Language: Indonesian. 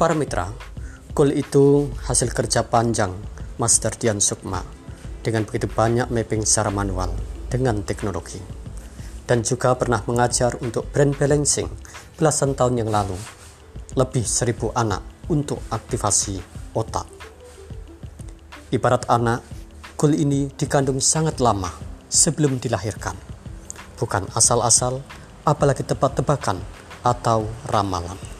Para mitra, Kul itu hasil kerja panjang Master Dian Sukma dengan begitu banyak mapping secara manual dengan teknologi. Dan juga pernah mengajar untuk brand balancing belasan tahun yang lalu. Lebih seribu anak untuk aktivasi otak. Ibarat anak, Kul ini dikandung sangat lama sebelum dilahirkan. Bukan asal-asal, apalagi tebak-tebakan atau ramalan.